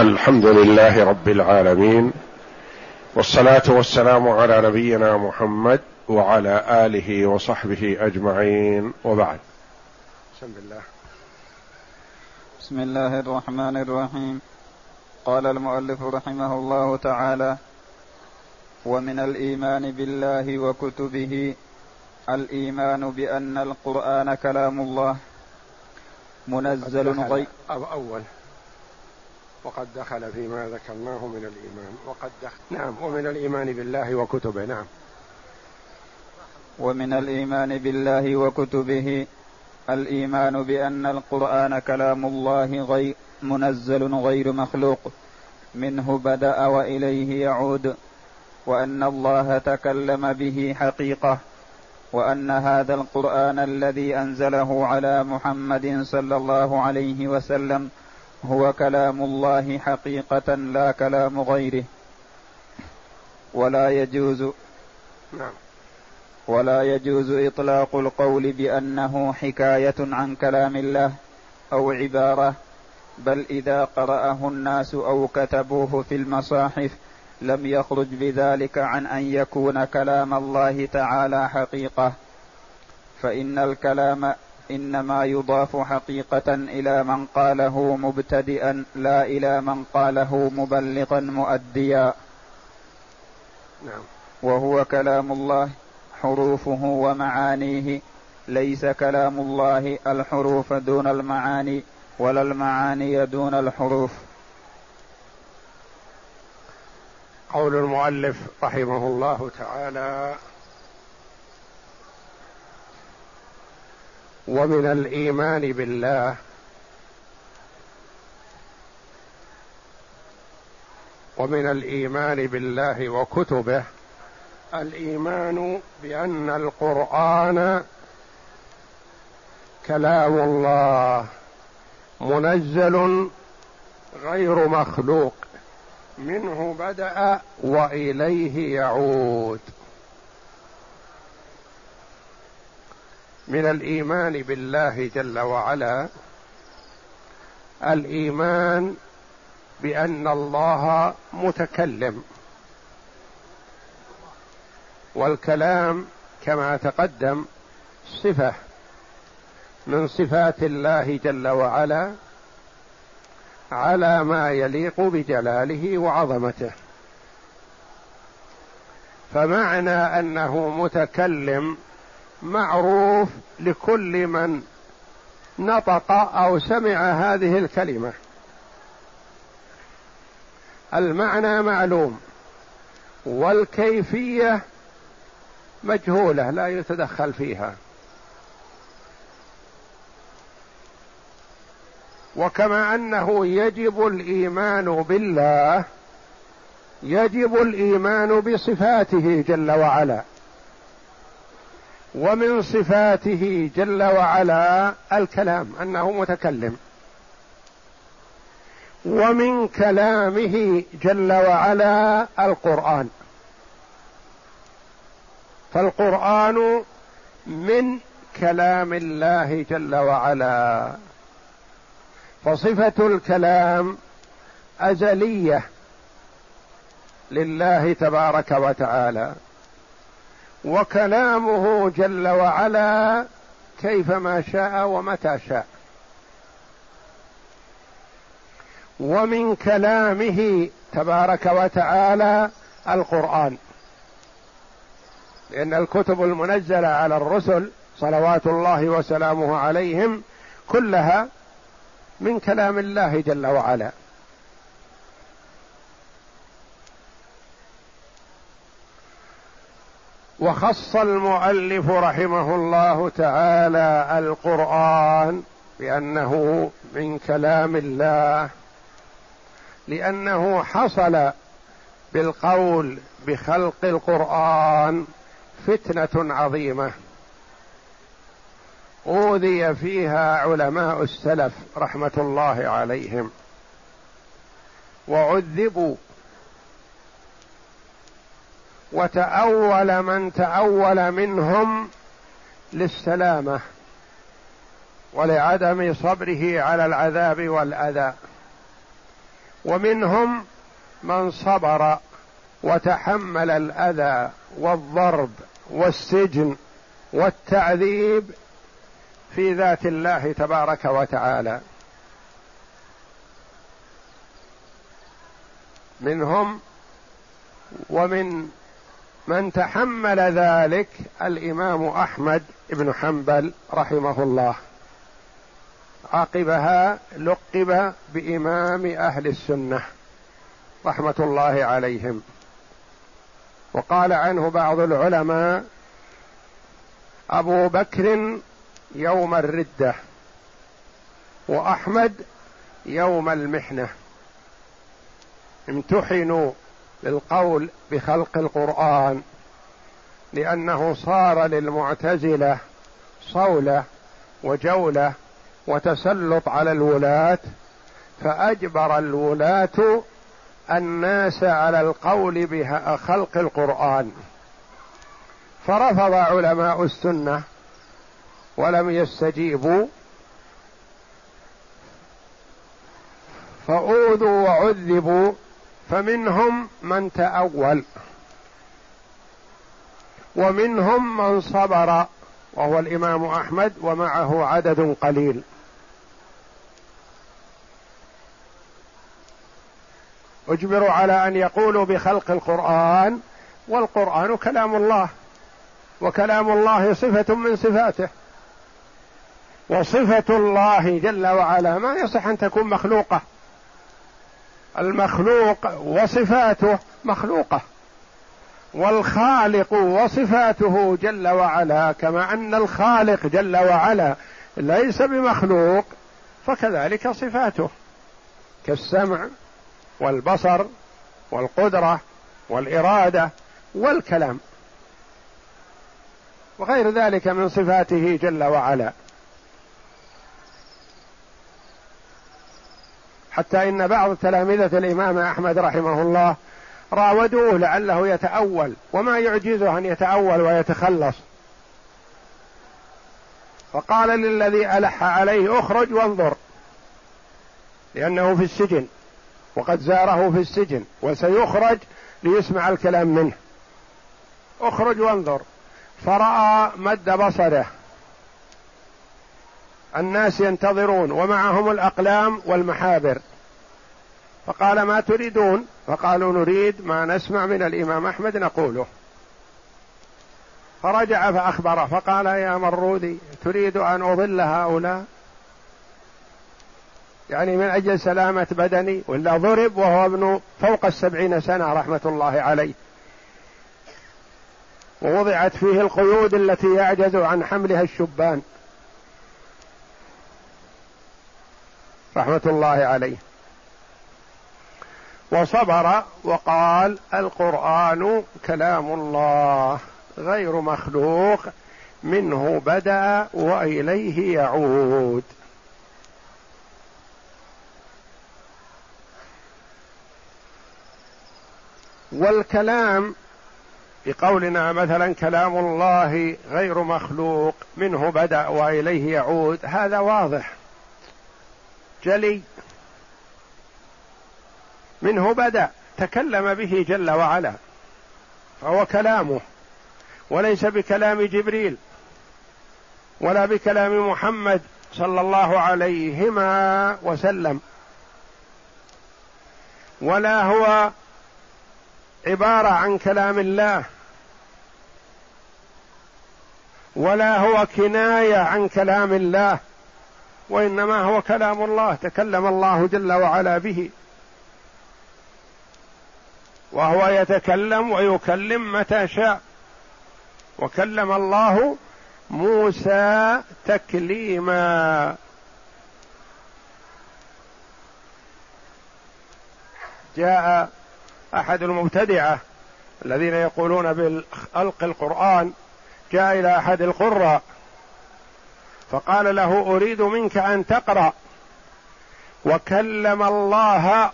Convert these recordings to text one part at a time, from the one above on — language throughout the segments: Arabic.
الحمد لله رب العالمين والصلاة والسلام على نبينا محمد وعلى آله وصحبه أجمعين وبعد. بسم الله. بسم الله الرحمن الرحيم. قال المؤلف رحمه الله تعالى ومن الإيمان بالله وكتبه الإيمان بأن القرآن كلام الله. منزل غير أول. وقد دخل فيما ذكرناه من الإيمان. وقد دخل نعم ومن الإيمان بالله وكتبه نعم. ومن الإيمان بالله وكتبه الإيمان بأن القرآن كلام الله غير منزل غير مخلوق. منه بدأ وإليه يعود. وأن الله تكلم به حقيقة. وأن هذا القرآن الذي أنزله على محمد صلى الله عليه وسلم هو كلام الله حقيقة لا كلام غيره. ولا يجوز نعم. ولا يجوز إطلاق القول بأنه حكاية عن كلام الله أو عبارة بل إذا قرأه الناس أو كتبوه في المصاحف لم يخرج بذلك عن أن يكون كلام الله تعالى حقيقة. فإن الكلام إنما يضاف حقيقة إلى من قاله مبتدئا لا إلى من قاله مبلغا مؤديا. نعم. وهو كلام الله حروفه ومعانيه. ليس كلام الله الحروف دون المعاني ولا المعاني دون الحروف. قول المؤلف رحمه الله تعالى ومن الإيمان بالله. ومن الإيمان بالله وكتبه. الإيمان بأن القرآن كلام الله منزل غير مخلوق. منه بدأ وإليه يعود. من الإيمان بالله جل وعلا. الإيمان بأن الله متكلم. والكلام كما تقدم صفة من صفات الله جل وعلا على ما يليق بجلاله وعظمته. فمعنى أنه متكلم معروف لكل من نطق أو سمع هذه الكلمة. المعنى معلوم والكيفية مجهولة لا يتدخل فيها. وكما أنه يجب الإيمان بالله يجب الإيمان بصفاته جل وعلا. ومن صفاته جل وعلا الكلام أنه متكلم. ومن كلامه جل وعلا القرآن. فالقرآن من كلام الله جل وعلا. فصفة الكلام أزلية لله تبارك وتعالى. وكلامه جل وعلا كيفما شاء ومتى شاء. ومن كلامه تبارك وتعالى القرآن. لأن الكتب المنزلة على الرسل صلوات الله وسلامه عليهم كلها من كلام الله جل وعلا. وخص المؤلف رحمه الله تعالى القرآن بأنه من كلام الله لأنه حصل بالقول بخلق القرآن فتنة عظيمة. أوذي فيها علماء السلف رحمة الله عليهم. وعذبوا وتأول من تأول منهم للسلامة ولعدم صبره على العذاب والأذى. ومنهم من صبر وتحمل الأذى والضرب والسجن والتعذيب في ذات الله تبارك وتعالى. منهم ومن من تحمل ذلك الإمام أحمد بن حنبل رحمه الله. عقبها لقب بإمام أهل السنة رحمة الله عليهم. وقال عنه بعض العلماء أبو بكر يوم الردة وأحمد يوم المحنة. امتحنوا للقول بخلق القرآن لأنه صار للمعتزلة صولة وجولة وتسلط على الولاة فأجبر الولاة الناس على القول بخلق القرآن. فرفض علماء السنة ولم يستجيبوا فأوذوا وعذبوا فمنهم من تأول ومنهم من صبر وهو الإمام أحمد ومعه عدد قليل. اجبروا على أن يقولوا بخلق القرآن والقرآن كلام الله وكلام الله صفة من صفاته. وصفة الله جل وعلا ما يصح أن تكون مخلوقة. المخلوق وصفاته مخلوقة والخالق وصفاته جل وعلا كما أن الخالق جل وعلا ليس بمخلوق فكذلك صفاته كالسمع والبصر والقدرة والإرادة والكلام وغير ذلك من صفاته جل وعلا. حتى إن بعض تلامذة الإمام أحمد رحمه الله راودوه لعله يتأول وما يعجزه أن يتأول ويتخلص. فقال للذي ألح عليه اخرج وانظر لأنه في السجن وقد زاره في السجن وسيخرج ليسمع الكلام منه. اخرج وانظر فرأى مد بصره. الناس ينتظرون ومعهم الأقلام والمحابر فقال ما تريدون؟ فقالوا نريد ما نسمع من الإمام أحمد نقوله. فرجع فاخبره فقال يا مرودي تريد أن أضل هؤلاء؟ يعني من أجل سلامة بدني ولا ضرب؟ وهو ابن فوق السبعين سنة رحمة الله عليه. ووضعت فيه القيود التي يعجز عن حملها الشبان. رحمة الله عليه. وصبر وقال القرآن كلام الله غير مخلوق منه بدأ وإليه يعود. والكلام بقولنا مثلا كلام الله غير مخلوق منه بدأ وإليه يعود هذا واضح. جلي. منه بدا تكلم به جل وعلا فهو كلامه وليس بكلام جبريل ولا بكلام محمد صلى الله عليهما وسلم ولا هو عبارة عن كلام الله ولا هو كناية عن كلام الله. وإنما هو كلام الله تكلم الله جل وعلا به. وهو يتكلم ويكلم متى شاء. وكلم الله موسى تكليما. جاء أحد المبتدعة الذين يقولون بخلق القرآن جاء إلى أحد القراء. فقال له أريد منك أن تقرأ. وكلم الله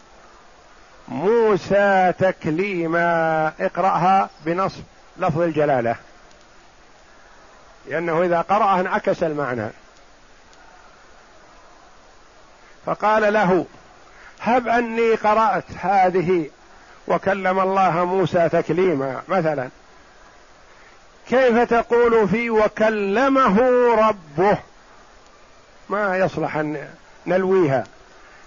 موسى تكليما. اقرأها بنصب لفظ الجلالة. لأنه إذا قرأها انعكس المعنى. فقال له هب أني قرأت هذه. وكلم الله موسى تكليما مثلا. كيف تقول في وكلمه ربه؟ ما يصلح أن نلويها.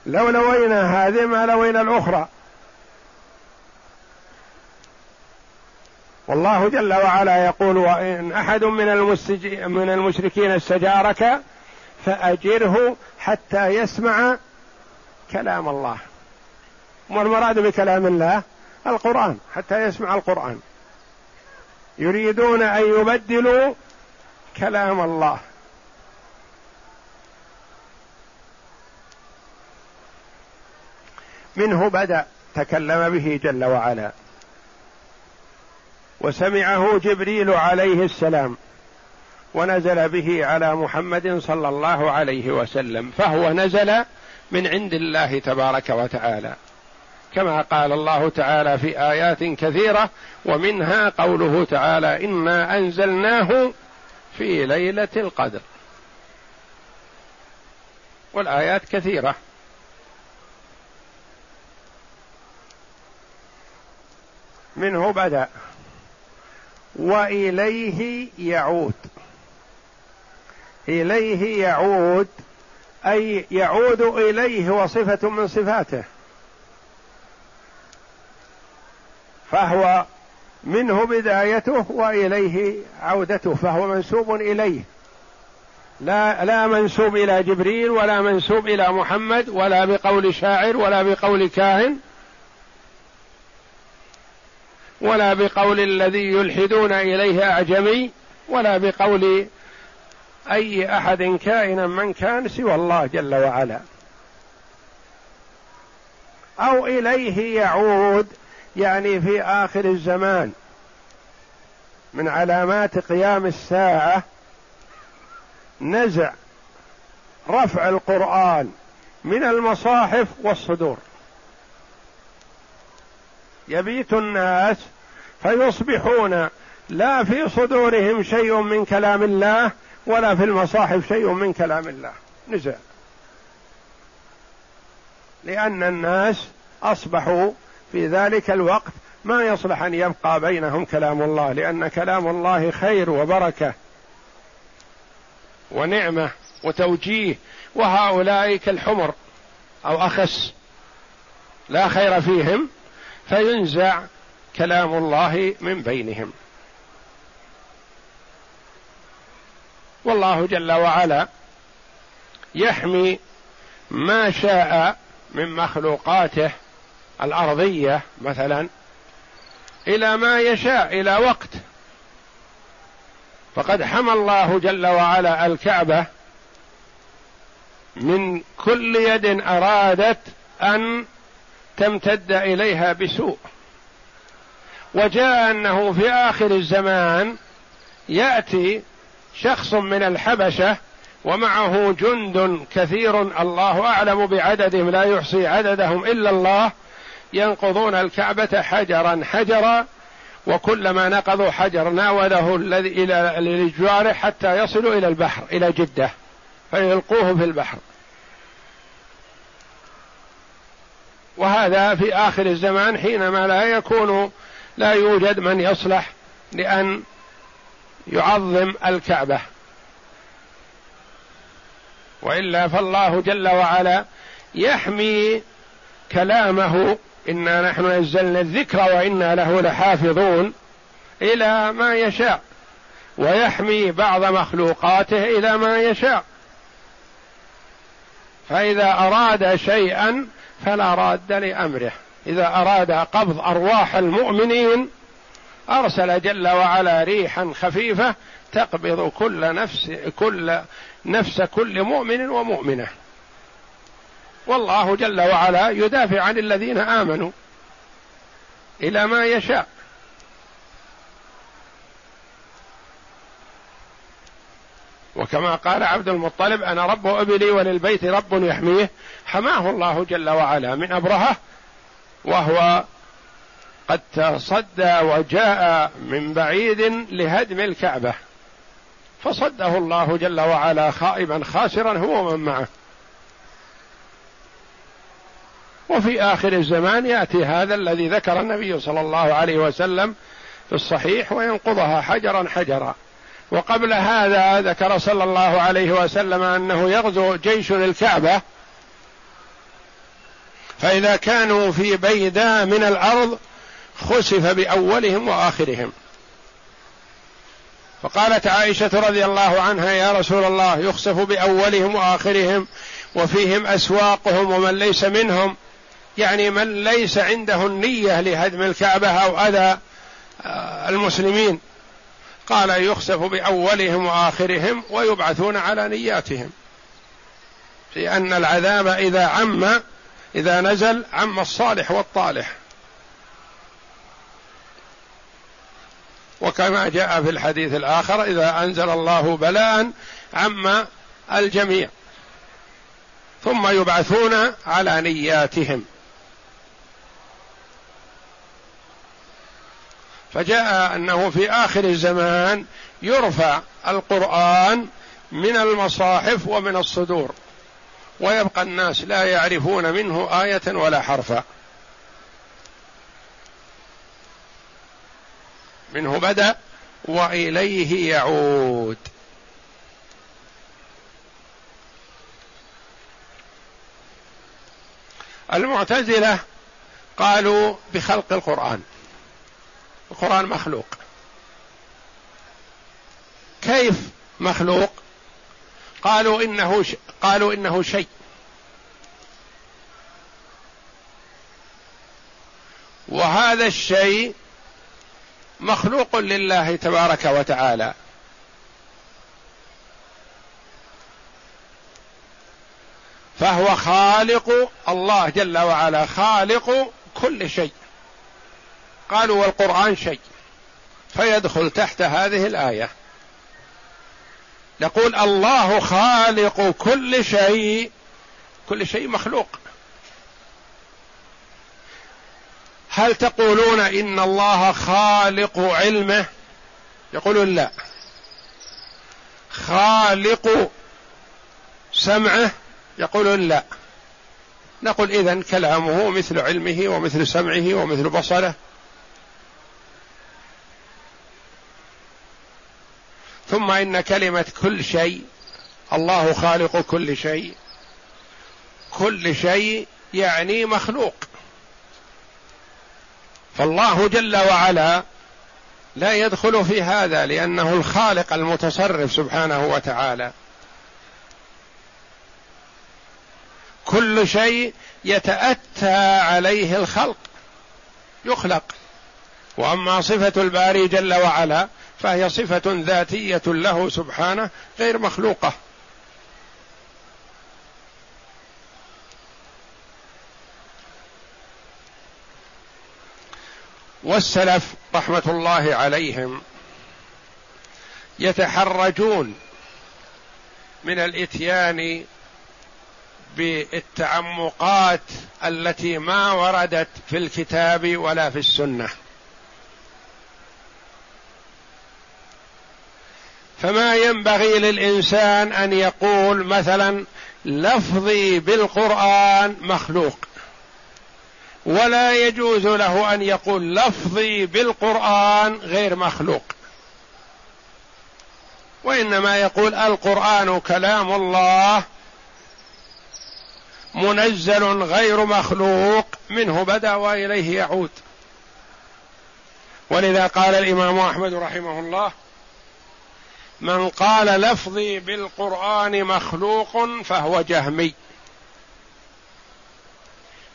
لو لوينا هذه ما لوينا الأخرى. والله جل وعلا يقول وإن أحد من, من المشركين استجارك فأجره حتى يسمع كلام الله. والمراد بكلام الله؟ القرآن حتى يسمع القرآن. يريدون أن يبدلوا كلام الله. منه بدأ تكلم به جل وعلا. وسمعه جبريل عليه السلام ونزل به على محمد صلى الله عليه وسلم فهو نزل من عند الله تبارك وتعالى. كما قال الله تعالى في آيات كثيرة ومنها قوله تعالى إنا أنزلناه في ليلة القدر. والآيات كثيرة. منه بدا وإليه يعود. إليه يعود أي يعود إليه وصفة من صفاته. فهو منه بدايته وإليه عودته فهو منسوب إليه. لا لا منسوب إلى جبريل ولا منسوب إلى محمد ولا بقول شاعر ولا بقول كاهن ولا بقول الذي يلحدون إليه أعجمي ولا بقول أي أحد كائنا من كان سوى الله جل وعلا. أو إليه يعود يعني في آخر الزمان من علامات قيام الساعة نزع رفع القرآن من المصاحف والصدور. يبيت الناس فيصبحون لا في صدورهم شيء من كلام الله ولا في المصاحف شيء من كلام الله. نزع. لأن الناس أصبحوا في ذلك الوقت ما يصلح أن يبقى بينهم كلام الله لأن كلام الله خير وبركة ونعمة وتوجيه وهؤلاء كالحمر أو أخس لا خير فيهم فينزع كلام الله من بينهم. والله جل وعلا يحمي ما شاء من مخلوقاته الأرضية مثلا إلى ما يشاء إلى وقت. فقد حمى الله جل وعلا الكعبة من كل يد أرادت أن تمتد إليها بسوء. وجاء أنه في آخر الزمان يأتي شخص من الحبشة ومعه جند كثير الله أعلم بعددهم لا يحصي عددهم إلا الله ينقضون الكعبة حجرا حجرا وكلما نقضوا حجر ناوله الذي إلى لجواره حتى يصلوا إلى البحر إلى جدة فيلقوه في البحر. وهذا في آخر الزمان حينما لا يكون لا يوجد من يصلح لأن يعظم الكعبة. وإلا فالله جل وعلا يحمي كلامه إنا نحن نزلنا الذكر وإنا له لحافظون إلى ما يشاء ويحمي بعض مخلوقاته إلى ما يشاء. فإذا أراد شيئا فلا راد لأمره. إذا أراد قبض أرواح المؤمنين أرسل جل وعلا ريحا خفيفة تقبض كل نفس كل نفس كل مؤمن ومؤمنة. والله جل وعلا يدافع عن الذين آمنوا إلى ما يشاء. وكما قال عبد المطلب أنا رب أبلي وللبيت رب يحميه حماه الله جل وعلا من أبرهة وهو قد تصدى وجاء من بعيد لهدم الكعبة فصده الله جل وعلا خائبا خاسرا هو ومن معه. وفي آخر الزمان يأتي هذا الذي ذكر النبي صلى الله عليه وسلم في الصحيح وينقضها حجرا حجرا. وقبل هذا ذكر صلى الله عليه وسلم أنه يغزو جيش الكعبة. فإذا كانوا في بيداء من الأرض خسف بأولهم وآخرهم. فقالت عائشة رضي الله عنها يا رسول الله يخسف بأولهم وآخرهم وفيهم أسواقهم ومن ليس منهم يعني من ليس عنده النية لهدم الكعبة أو أذى آه، المسلمين. قال يخسف بأولهم وآخرهم ويبعثون على نياتهم. أن العذاب إذا عم إذا نزل عم الصالح والطالح. وكما جاء في الحديث الآخر إذا أنزل الله بلاء عم الجميع ثم يبعثون على نياتهم. فجاء أنه في آخر الزمان يرفع القرآن من المصاحف ومن الصدور ويبقى الناس لا يعرفون منه آية ولا حرفا. منه بدأ وإليه يعود. المعتزلة قالوا بخلق القرآن. القرآن مخلوق. كيف مخلوق؟ قالوا إنه ش... قالوا إنه شيء. وهذا الشيء مخلوق لله تبارك وتعالى. فهو خالق الله جل وعلا خالق كل شيء. قالوا والقرآن شيء. فيدخل تحت هذه الآية. نقول الله خالق كل شيء كل شيء مخلوق. هل تقولون إن الله خالق علمه؟ يقولون لا. خالق سمعه؟ يقولون لا. نقول اذا كلامه مثل علمه ومثل سمعه ومثل بصره. ثم إن كلمة كل شيء الله خالق كل شيء. كل شيء يعني مخلوق. فالله جل وعلا لا يدخل في هذا لأنه الخالق المتصرف سبحانه وتعالى. كل شيء يتأتى عليه الخلق يخلق. وأما صفة الباري جل وعلا فهي صفة ذاتية له سبحانه غير مخلوقة. والسلف رحمة الله عليهم يتحرجون من الإتيان بالتعمقات التي ما وردت في الكتاب ولا في السنة. فما ينبغي للإنسان أن يقول مثلا لفظي بالقرآن مخلوق. ولا يجوز له أن يقول لفظي بالقرآن غير مخلوق. وإنما يقول القرآن كلام الله منزل غير مخلوق منه بدا وإليه يعود. ولذا قال الإمام أحمد رحمه الله من قال لفظي بالقرآن مخلوق فهو جهمي.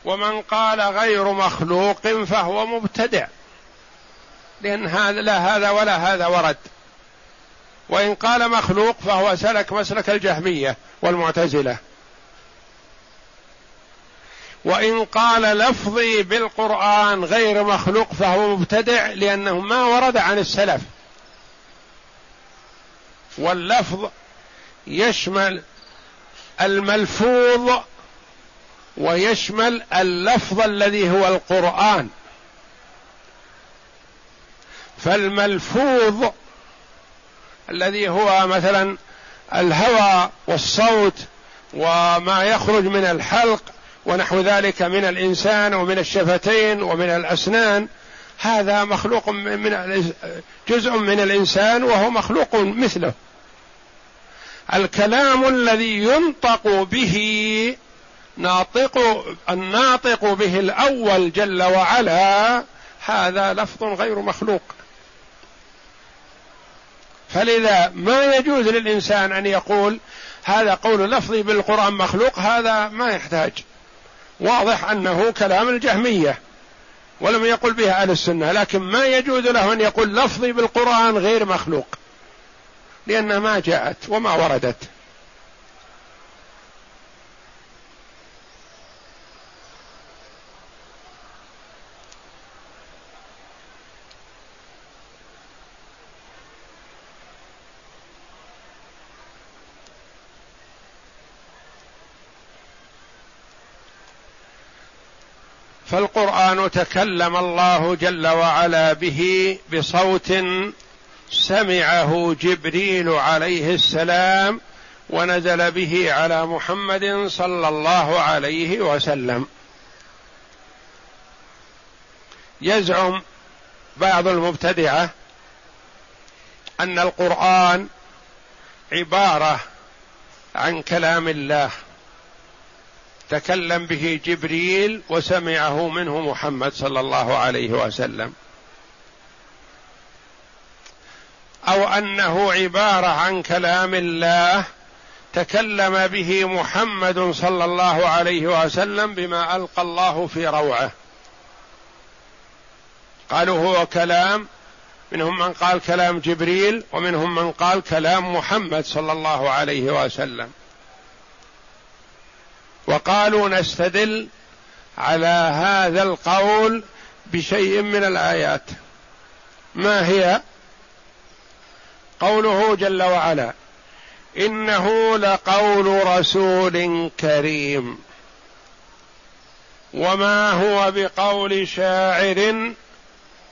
ومن قال غير مخلوق فهو مبتدع. لأن هذا لا هذا ولا هذا ورد. وإن قال مخلوق فهو سلك مسلك الجهمية والمعتزلة. وإن قال لفظي بالقرآن غير مخلوق فهو مبتدع لأنه ما ورد عن السلف. واللفظ يشمل الملفوظ ويشمل اللفظ الذي هو القرآن. فالملفوظ الذي هو مثلا الهوى والصوت وما يخرج من الحلق ونحو ذلك من الإنسان ومن الشفتين ومن الأسنان هذا مخلوق من جزء من الإنسان وهو مخلوق مثله. الكلام الذي ينطق به ناطق الناطق به الأول جل وعلا هذا لفظ غير مخلوق. فلذا ما يجوز للإنسان أن يقول هذا قول لفظي بالقرآن مخلوق هذا ما يحتاج. واضح أنه كلام الجهمية ولم يقل بها أهل السنة لكن ما يجوز له أن يقول لفظي بالقرآن غير مخلوق. لأنها ما جاءت وما وردت. فالقرآن تكلم الله جل وعلا به بصوت سمعه جبريل عليه السلام ونزل به على محمد صلى الله عليه وسلم. يزعم بعض المبتدعة أن القرآن عبارة عن كلام الله. تكلم به جبريل وسمعه منه محمد صلى الله عليه وسلم. أو أنه عبارة عن كلام الله تكلم به محمد صلى الله عليه وسلم بما ألقى الله في روعه. قالوا هو كلام منهم من قال كلام جبريل ومنهم من قال كلام محمد صلى الله عليه وسلم. وقالوا نستدل على هذا القول بشيء من الآيات. ما هي؟ قوله جل وعلا إنه لقول رسول كريم وما هو بقول شاعر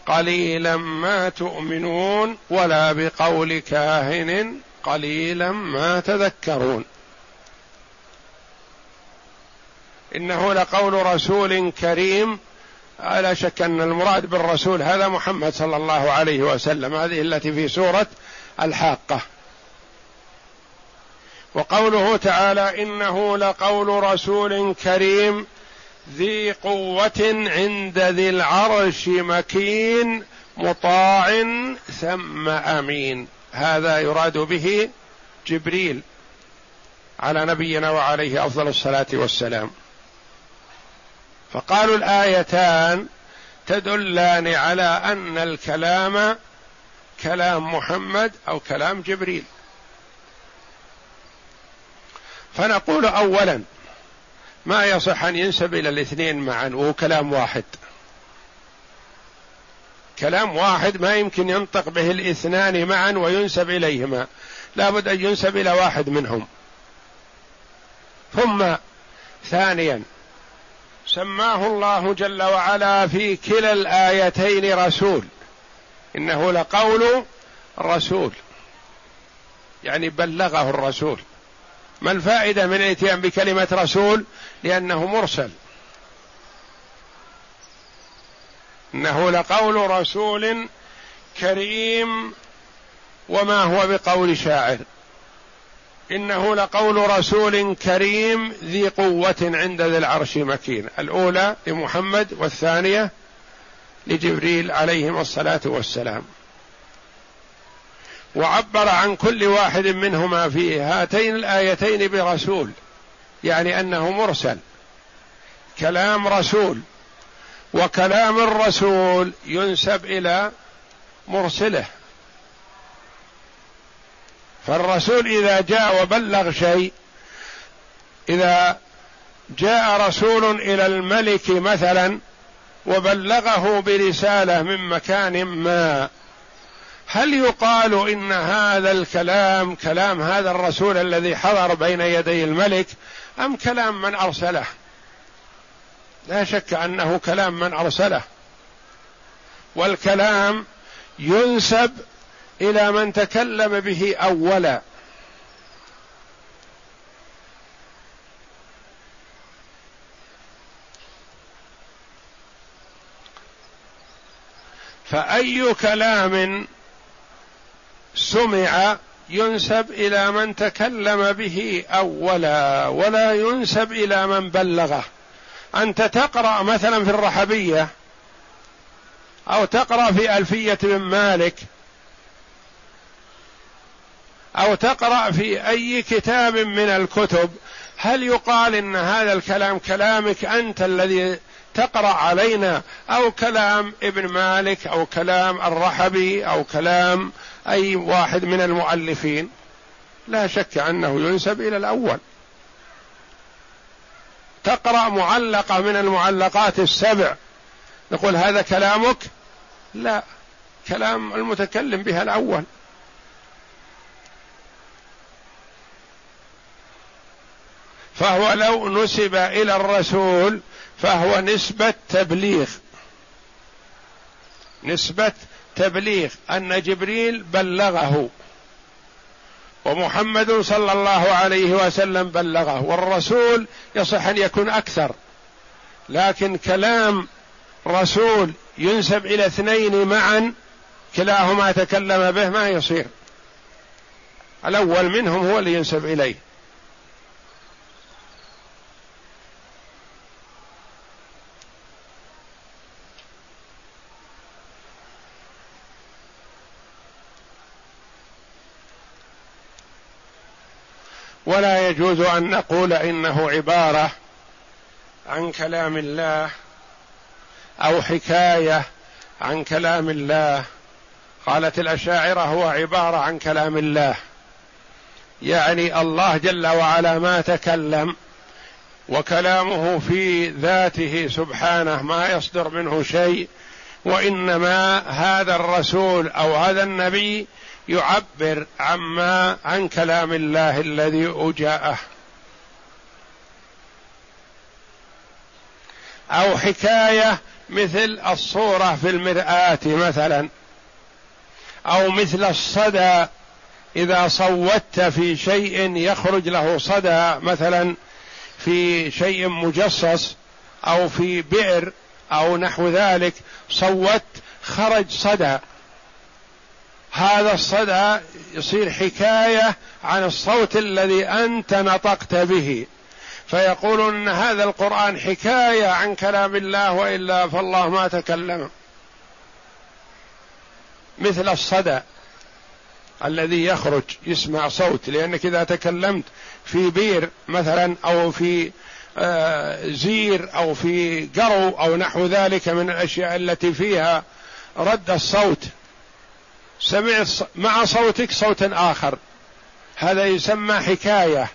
قليلا ما تؤمنون ولا بقول كاهن قليلا ما تذكرون. إنه لقول رسول كريم. لا شك أن المراد بالرسول هذا محمد صلى الله عليه وسلم. هذه التي في سورة الحاقة. وقوله تعالى إنه لقول رسول كريم ذي قوة عند ذي العرش مكين مطاع ثم أمين. هذا يراد به جبريل على نبينا وعليه أفضل الصلاة والسلام. فقالوا الآيتان تدلان على أن الكلام كلام محمد أو كلام جبريل. فنقول اولا ما يصح أن ينسب إلى الاثنين معا وهو كلام واحد. كلام واحد ما يمكن ينطق به الاثنان معا وينسب إليهما. لابد أن ينسب إلى واحد منهم. ثم ثانيا سماه الله جل وعلا في كلا الآيتين رسول. إنه لقول رسول يعني بلغه الرسول. ما الفائدة من الاتيان بكلمة رسول؟ لأنه مرسل. إنه لقول رسول كريم وما هو بقول شاعر. إنه لقول رسول كريم ذي قوة عند ذي العرش مكين. الأولى لمحمد والثانية لجبريل عليهما الصلاة والسلام. وعبر عن كل واحد منهما في هاتين الآيتين برسول يعني أنه مرسل. كلام رسول وكلام الرسول ينسب إلى مرسله. فالرسول إذا جاء وبلغ شيء إذا جاء رسول إلى الملك مثلا وبلغه برسالة من مكان ما. هل يقال إن هذا الكلام كلام هذا الرسول الذي حضر بين يدي الملك أم كلام من أرسله؟ لا شك أنه كلام من أرسله. والكلام ينسب إلى من تكلم به أولا. فأي كلام سمع ينسب إلى من تكلم به أولا ولا ينسب إلى من بلغه. أنت تقرأ مثلا في الرحبية أو تقرأ في ألفية بن مالك أو تقرأ في أي كتاب من الكتب هل يقال إن هذا الكلام كلامك أنت الذي تقرأ علينا أو كلام ابن مالك أو كلام الرحبي أو كلام أي واحد من المؤلفين. لا شك أنه ينسب إلى الأول. تقرأ معلقة من المعلقات السبع. نقول هذا كلامك؟ لا. كلام المتكلم بها الأول. فهو لو نسب إلى الرسول فهو نسبة تبليغ. نسبة تبليغ. أن جبريل بلغه. ومحمد صلى الله عليه وسلم بلغه. والرسول يصح أن يكون أكثر. لكن كلام رسول ينسب إلى اثنين معا كلاهما تكلم به ما يصير. الأول منهم هو اللي ينسب إليه. ولا يجوز أن نقول إنه عبارة عن كلام الله أو حكاية عن كلام الله. قالت الأشاعرة هو عبارة عن كلام الله. يعني الله جل وعلا ما تكلم وكلامه في ذاته سبحانه ما يصدر منه شيء وإنما هذا الرسول أو هذا النبي يعبر عما عن كلام الله الذي أجاءه. أو حكاية مثل الصورة في المرآة مثلا. أو مثل الصدى إذا صوت في شيء يخرج له صدى مثلا في شيء مجصص أو في بئر أو نحو ذلك صوت خرج صدى. هذا الصدى يصير حكاية عن الصوت الذي أنت نطقت به. فيقولون إن هذا القرآن حكاية عن كلام الله وإلا فالله ما تكلم. مثل الصدى الذي يخرج يسمع صوت لأنك إذا تكلمت في بير مثلا أو في آه، زير أو في قرو أو نحو ذلك من الأشياء التي فيها رد الصوت. سمعت مع صوتك صوت آخر. هذا يسمى حكاية.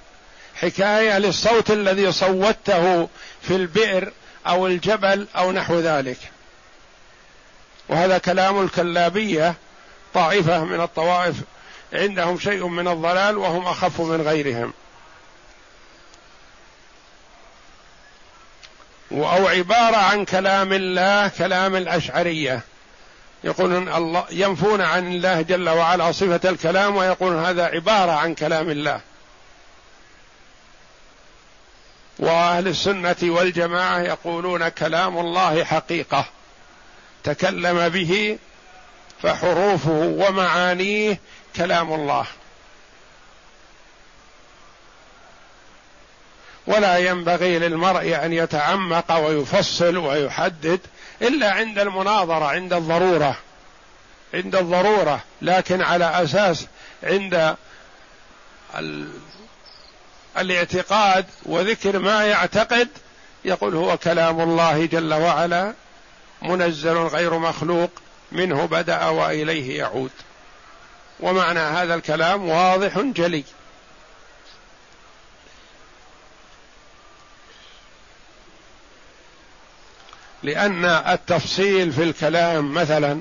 حكاية للصوت الذي صوته في البئر أو الجبل أو نحو ذلك. وهذا كلام الكلابية طائفة من الطوائف عندهم شيء من الضلال وهم أخف من غيرهم. أو عبارة عن كلام الله كلام الأشعرية. يقولون الله ينفون عن الله جل وعلا صفة الكلام ويقولون هذا عبارة عن كلام الله. وأهل السنة والجماعة يقولون كلام الله حقيقة. تكلم به فحروفه ومعانيه كلام الله. ولا ينبغي للمرء أن يتعمق ويفصل ويحدد إلا عند المناظرة عند الضرورة. عند الضرورة. لكن على أساس عند ال... الاعتقاد وذكر ما يعتقد يقول هو كلام الله جل وعلا منزل غير مخلوق منه بدأ وإليه يعود. ومعنى هذا الكلام واضح جلي. لأن التفصيل في الكلام مثلا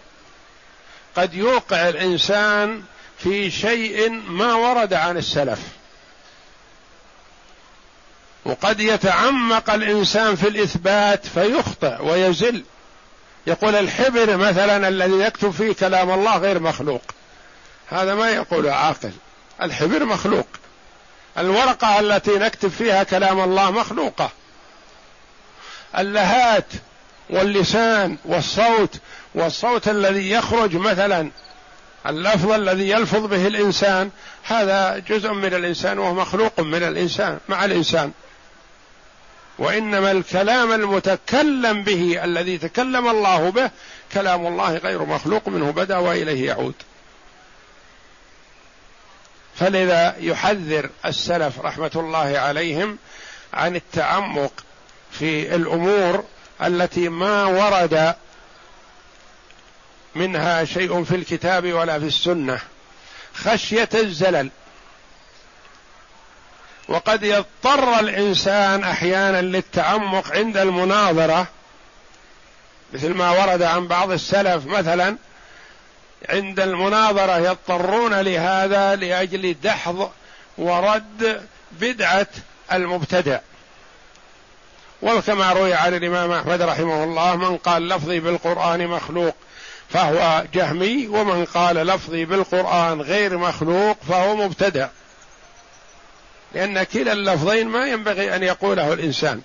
قد يوقع الإنسان في شيء ما ورد عن السلف. وقد يتعمق الإنسان في الإثبات فيخطئ ويزل. يقول الحبر مثلا الذي يكتب فيه كلام الله غير مخلوق. هذا ما يقول عاقل. الحبر مخلوق. الورقة التي نكتب فيها كلام الله مخلوقة. اللهات واللسان والصوت والصوت الذي يخرج مثلا اللفظ الذي يلفظ به الإنسان هذا جزء من الإنسان وهو مخلوق من الإنسان مع الإنسان. وإنما الكلام المتكلم به الذي تكلم الله به كلام الله غير مخلوق منه بدا وإليه يعود. فلذا يحذر السلف رحمة الله عليهم عن التعمق في الأمور التي ما ورد منها شيء في الكتاب ولا في السنة. خشية الزلل. وقد يضطر الإنسان أحيانا للتعمق عند المناظرة مثل ما ورد عن بعض السلف مثلا عند المناظرة يضطرون لهذا لأجل دحض ورد بدعة المبتدع وكما روي عن الإمام أحمد رحمه الله من قال لفظي بالقرآن مخلوق فهو جهمي ومن قال لفظي بالقرآن غير مخلوق فهو مبتدع لأن كلا اللفظين ما ينبغي أن يقوله الإنسان.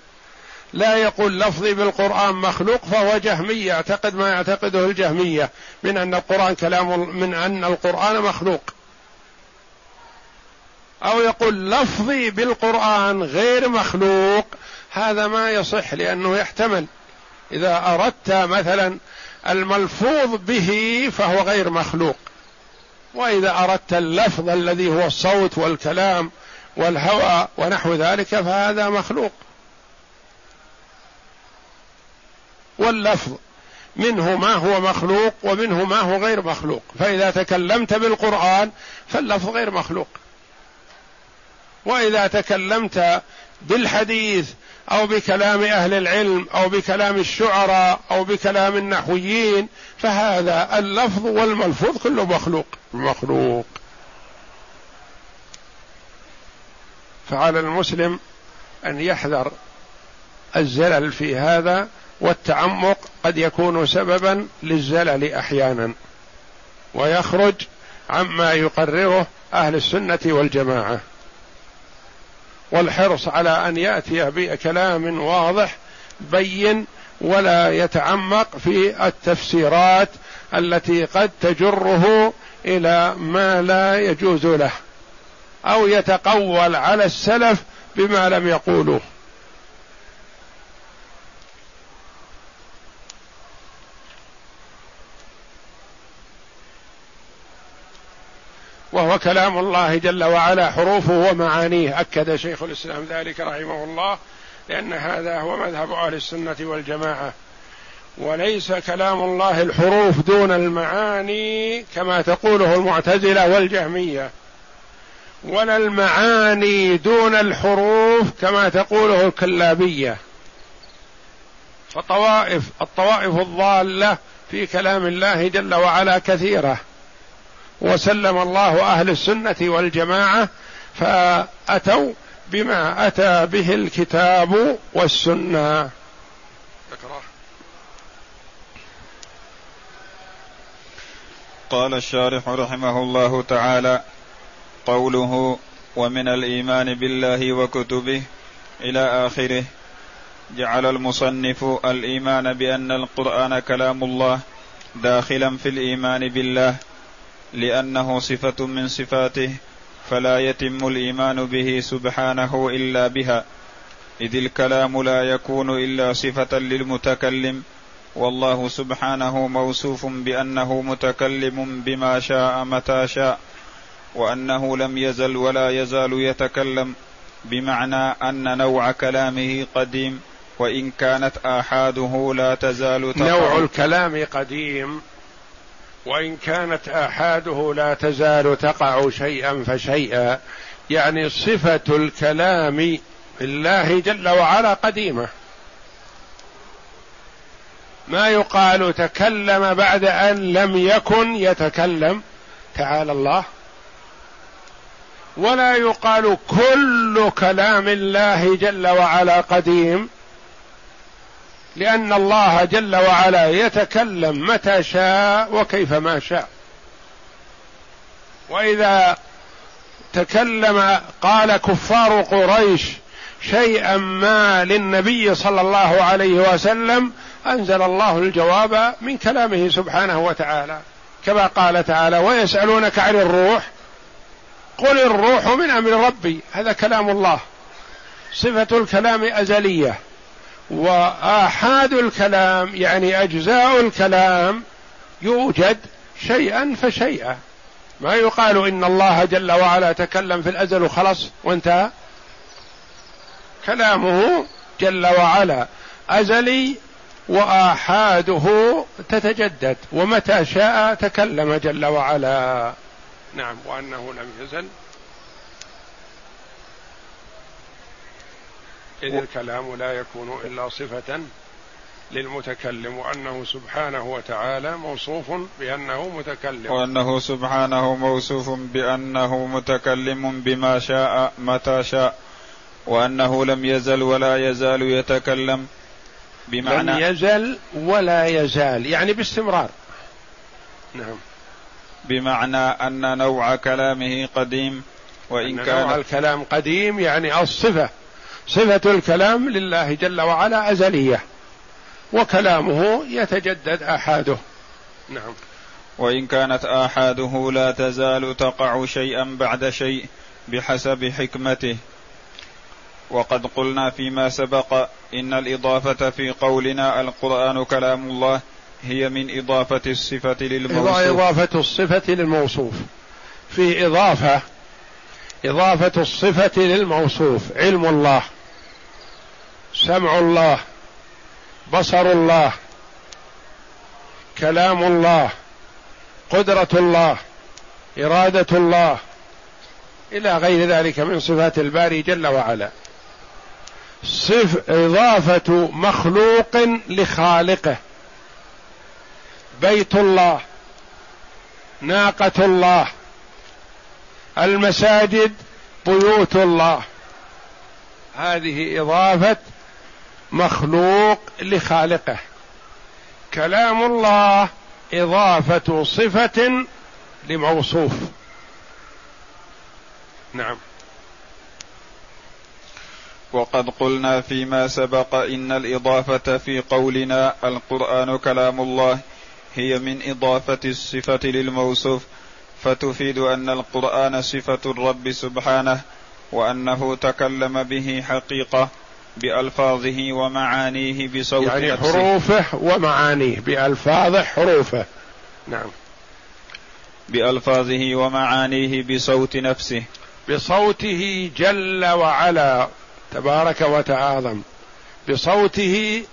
لا يقول لفظي بالقرآن مخلوق فهو جهمي يعتقد ما يعتقده الجهمية من أن القرآن كلام من أن القرآن مخلوق. أو يقول لفظي بالقرآن غير مخلوق هذا ما يصح لأنه يحتمل. إذا أردت مثلا الملفوظ به فهو غير مخلوق. وإذا أردت اللفظ الذي هو الصوت والكلام والهوى ونحو ذلك فهذا مخلوق. واللفظ منه ما هو مخلوق ومنه ما هو غير مخلوق. فإذا تكلمت بالقرآن فاللفظ غير مخلوق. وإذا تكلمت بالحديث أو بكلام أهل العلم أو بكلام الشعراء أو بكلام النحويين فهذا اللفظ والملفوظ كله مخلوق مخلوق. فعلى المسلم أن يحذر الزلل في هذا والتعمق قد يكون سببا للزلل أحيانا. ويخرج عما يقرره أهل السنة والجماعة. والحرص على أن يأتي بكلام واضح بين ولا يتعمق في التفسيرات التي قد تجره إلى ما لا يجوز له أو يتقول على السلف بما لم يقولوه. وهو كلام الله جل وعلا حروفه ومعانيه. أكد شيخ الإسلام ذلك رحمه الله لأن هذا هو مذهب أهل السنة والجماعة. وليس كلام الله الحروف دون المعاني كما تقوله المعتزلة والجهمية. ولا المعاني دون الحروف كما تقوله الكلابية. فطوائف الطوائف الضالة في كلام الله جل وعلا كثيرة. وسلم الله أهل السنة والجماعة فأتوا بما أتى به الكتاب والسنة. قال الشارح رحمه الله تعالى قوله ومن الإيمان بالله وكتبه إلى آخره جعل المصنف الإيمان بأن القرآن كلام الله داخلا في الإيمان بالله. لأنه صفة من صفاته فلا يتم الإيمان به سبحانه إلا بها. إذ الكلام لا يكون إلا صفة للمتكلم والله سبحانه موصوف بأنه متكلم بما شاء متى شاء وأنه لم يزل ولا يزال يتكلم بمعنى أن نوع كلامه قديم وإن كانت آحاده لا تزال تقع. نوع الكلام قديم. وإن كانت أحاده لا تزال تقع شيئا فشيئا يعني صفة الكلام لله جل وعلا قديمة. ما يقال تكلم بعد أن لم يكن يتكلم تعالى الله. ولا يقال كل كلام الله جل وعلا قديم. لأن الله جل وعلا يتكلم متى شاء وكيف ما شاء. وإذا تكلم قال كفار قريش شيئا ما للنبي صلى الله عليه وسلم أنزل الله الجواب من كلامه سبحانه وتعالى. كما قال تعالى ويسألونك عن الروح قل الروح من أمر ربي. هذا كلام الله. صفة الكلام أزلية. وآحاد الكلام يعني أجزاء الكلام يوجد شيئا فشيئا. ما يقال إن الله جل وعلا تكلم في الأزل وخلص وانتهى. كلامه جل وعلا أزلي وآحاده تتجدد ومتى شاء تكلم جل وعلا. نعم وأنه لم يزل. إذ الكلام لا يكون إلا صفة للمتكلم وأنه سبحانه وتعالى موصوف بأنه متكلم. وأنه سبحانه موصوف بأنه متكلم بما شاء متى شاء وأنه لم يزل ولا يزال يتكلم بمعنى لم يزل ولا يزال يعني باستمرار. نعم. بمعنى أن نوع كلامه قديم وإن أن كان نوع الكلام قديم يعني الصفة. صفة الكلام لله جل وعلا أزلية وكلامه يتجدد آحاده. نعم. وإن كانت آحاده لا تزال تقع شيئا بعد شيء بحسب حكمته. وقد قلنا فيما سبق إن الإضافة في قولنا القرآن كلام الله هي من إضافة الصفة للموصوف. إضافة الصفة للموصوف. في إضافة إضافة الصفة للموصوف علم الله سمع الله بصر الله كلام الله قدرة الله إرادة الله إلى غير ذلك من صفات الباري جل وعلا. صف إضافة مخلوق لخالقه. بيت الله ناقة الله المساجد بيوت الله. هذه إضافة مخلوق لخالقه. كلام الله إضافة صفة لموصوف. نعم. وقد قلنا فيما سبق إن الإضافة في قولنا القرآن كلام الله هي من إضافة الصفة للموصوف. فتفيد أن القرآن صفة الرب سبحانه وأنه تكلم به حقيقة بألفاظه ومعانيه بصوت يعني نفسه. حروفه ومعانيه بألفاظ حروفه. نعم. بألفاظه ومعانيه بصوت نفسه. بصوته جل وعلا تبارك وتعاظم بصوته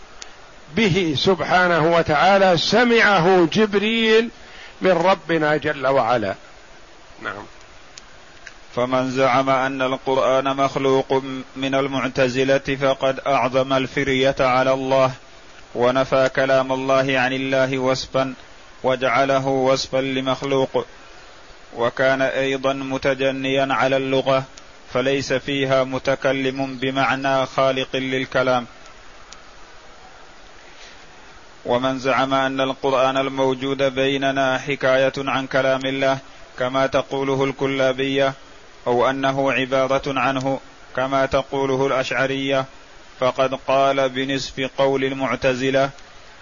به سبحانه وتعالى سمعه جبريل من ربنا جل وعلا. نعم. فمن زعم أن القرآن مخلوق من المعتزلة فقد أعظم الفرية على الله ونفى كلام الله عن الله وصفا وجعله وصفا لمخلوق وكان أيضا متجنيا على اللغة فليس فيها متكلم بمعنى خالق للكلام. ومن زعم أن القرآن الموجود بيننا حكاية عن كلام الله كما تقوله الكلابية أو أنه عبارة عنه كما تقوله الأشعرية فقد قال بنصف قول المعتزلة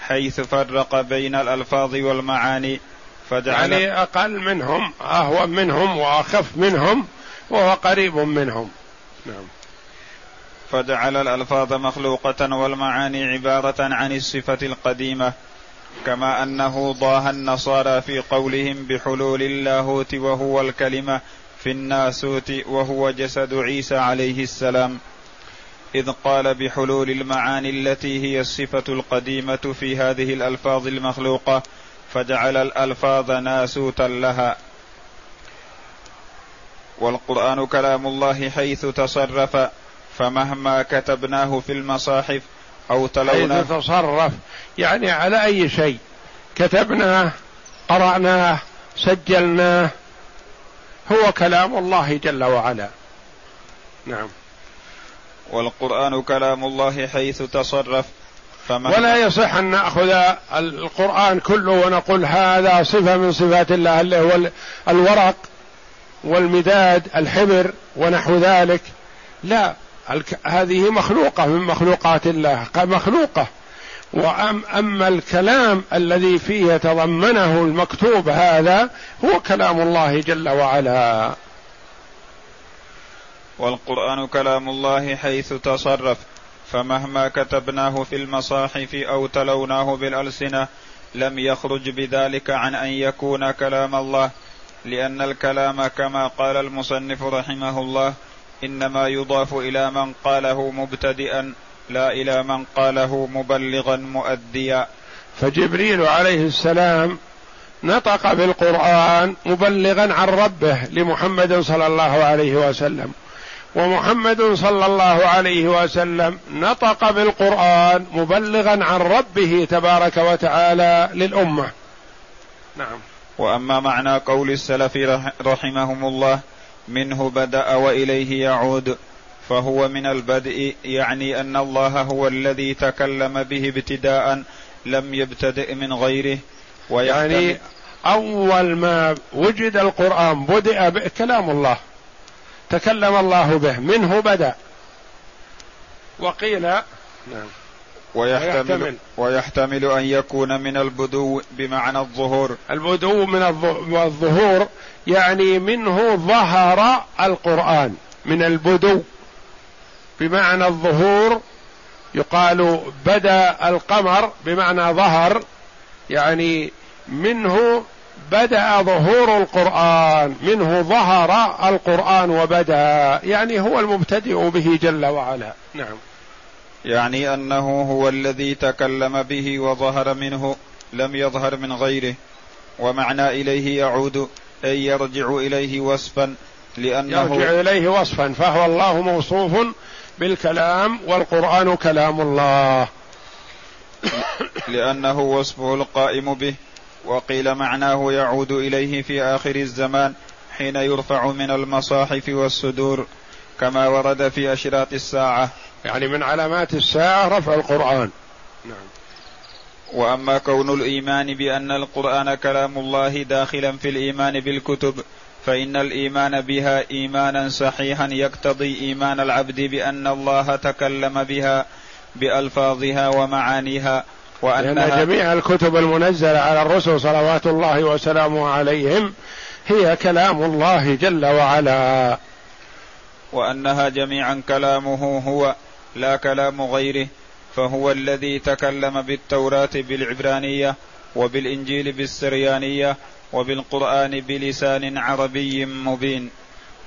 حيث فرق بين الألفاظ والمعاني فجعل يعني أقل منهم أهون منهم وأخف منهم وهو قريب منهم. نعم. فجعل الألفاظ مخلوقة والمعاني عبارة عن الصفة القديمة كما أنه ضاه النصارى في قولهم بحلول اللاهوت وهو الكلمة في الناسوت وهو جسد عيسى عليه السلام. إذ قال بحلول المعاني التي هي الصفة القديمة في هذه الألفاظ المخلوقة فجعل الألفاظ ناسوتا لها. والقرآن كلام الله حيث تصرف فمهما كتبناه في المصاحف أو تلوناه حيث تصرف يعني على أي شيء. كتبناه قرأناه سجلناه هو كلام الله جل وعلا. نعم. والقرآن كلام الله حيث تصرف فما ولا يصح أن نأخذ القرآن كله ونقول هذا صفة من صفات الله اللي هو الورق والمداد الحبر ونحو ذلك. لا. هذه مخلوقة من مخلوقات الله مخلوقة وأم أما الكلام الذي فيه يتضمنه المكتوب هذا هو كلام الله جل وعلا. والقرآن كلام الله حيث تصرف فمهما كتبناه في المصاحف أو تلوناه بالألسنة لم يخرج بذلك عن أن يكون كلام الله لأن الكلام كما قال المصنف رحمه الله إنما يضاف إلى من قاله مبتدئا لا إلى من قاله مبلغا مؤديا. فجبريل عليه السلام نطق بالقرآن مبلغا عن ربه لمحمد صلى الله عليه وسلم. ومحمد صلى الله عليه وسلم نطق بالقرآن مبلغا عن ربه تبارك وتعالى للأمة. نعم. وأما معنى قول السلف رحمهم الله منه بدأ وإليه يعود فهو من البدء يعني أن الله هو الذي تكلم به ابتداء لم يبتدئ من غيره يعني أول ما وجد القرآن بدأ كلام الله تكلم الله به منه بدأ. وقيل نعم. ويحتمل, ويحتمل. أن يكون من البدو بمعنى الظهور. البدو من الظهور يعني منه ظهر القرآن من البدو. بمعنى الظهور يقال بدا القمر بمعنى ظهر يعني منه بدأ ظهور القرآن منه ظهر القرآن وبدا يعني هو المبتدئ به جل وعلا. نعم. يعني أنه هو الذي تكلم به وظهر منه لم يظهر من غيره ومعنى إليه يعود. أي يرجع إليه وصفا لأنه يرجع إليه وصفا فهو الله موصوف بالكلام والقرآن كلام الله. لأنه وصفه القائم به وقيل معناه يعود إليه في آخر الزمان حين يرفع من المصاحف والصدور كما ورد في أشراط الساعة. يعني من علامات الساعة رفع القرآن. نعم. وأما كون الإيمان بأن القرآن كلام الله داخلا في الإيمان بالكتب فإن الإيمان بها إيمانا صحيحا يقتضي إيمان العبد بأن الله تكلم بها بألفاظها ومعانيها وأنها لأن جميع الكتب المنزلة على الرسل صلوات الله وسلامه عليهم هي كلام الله جل وعلا. وأنها جميعا كلامه هو لا كلام غيره فهو الذي تكلم بالتوراة بالعبرانية وبالإنجيل بالسريانية وبالقرآن بلسان عربي مبين.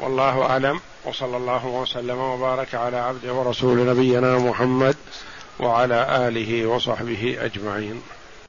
والله أعلم وصلى الله وسلم وبارك على عبده ورسول نبينا محمد وعلى آله وصحبه أجمعين.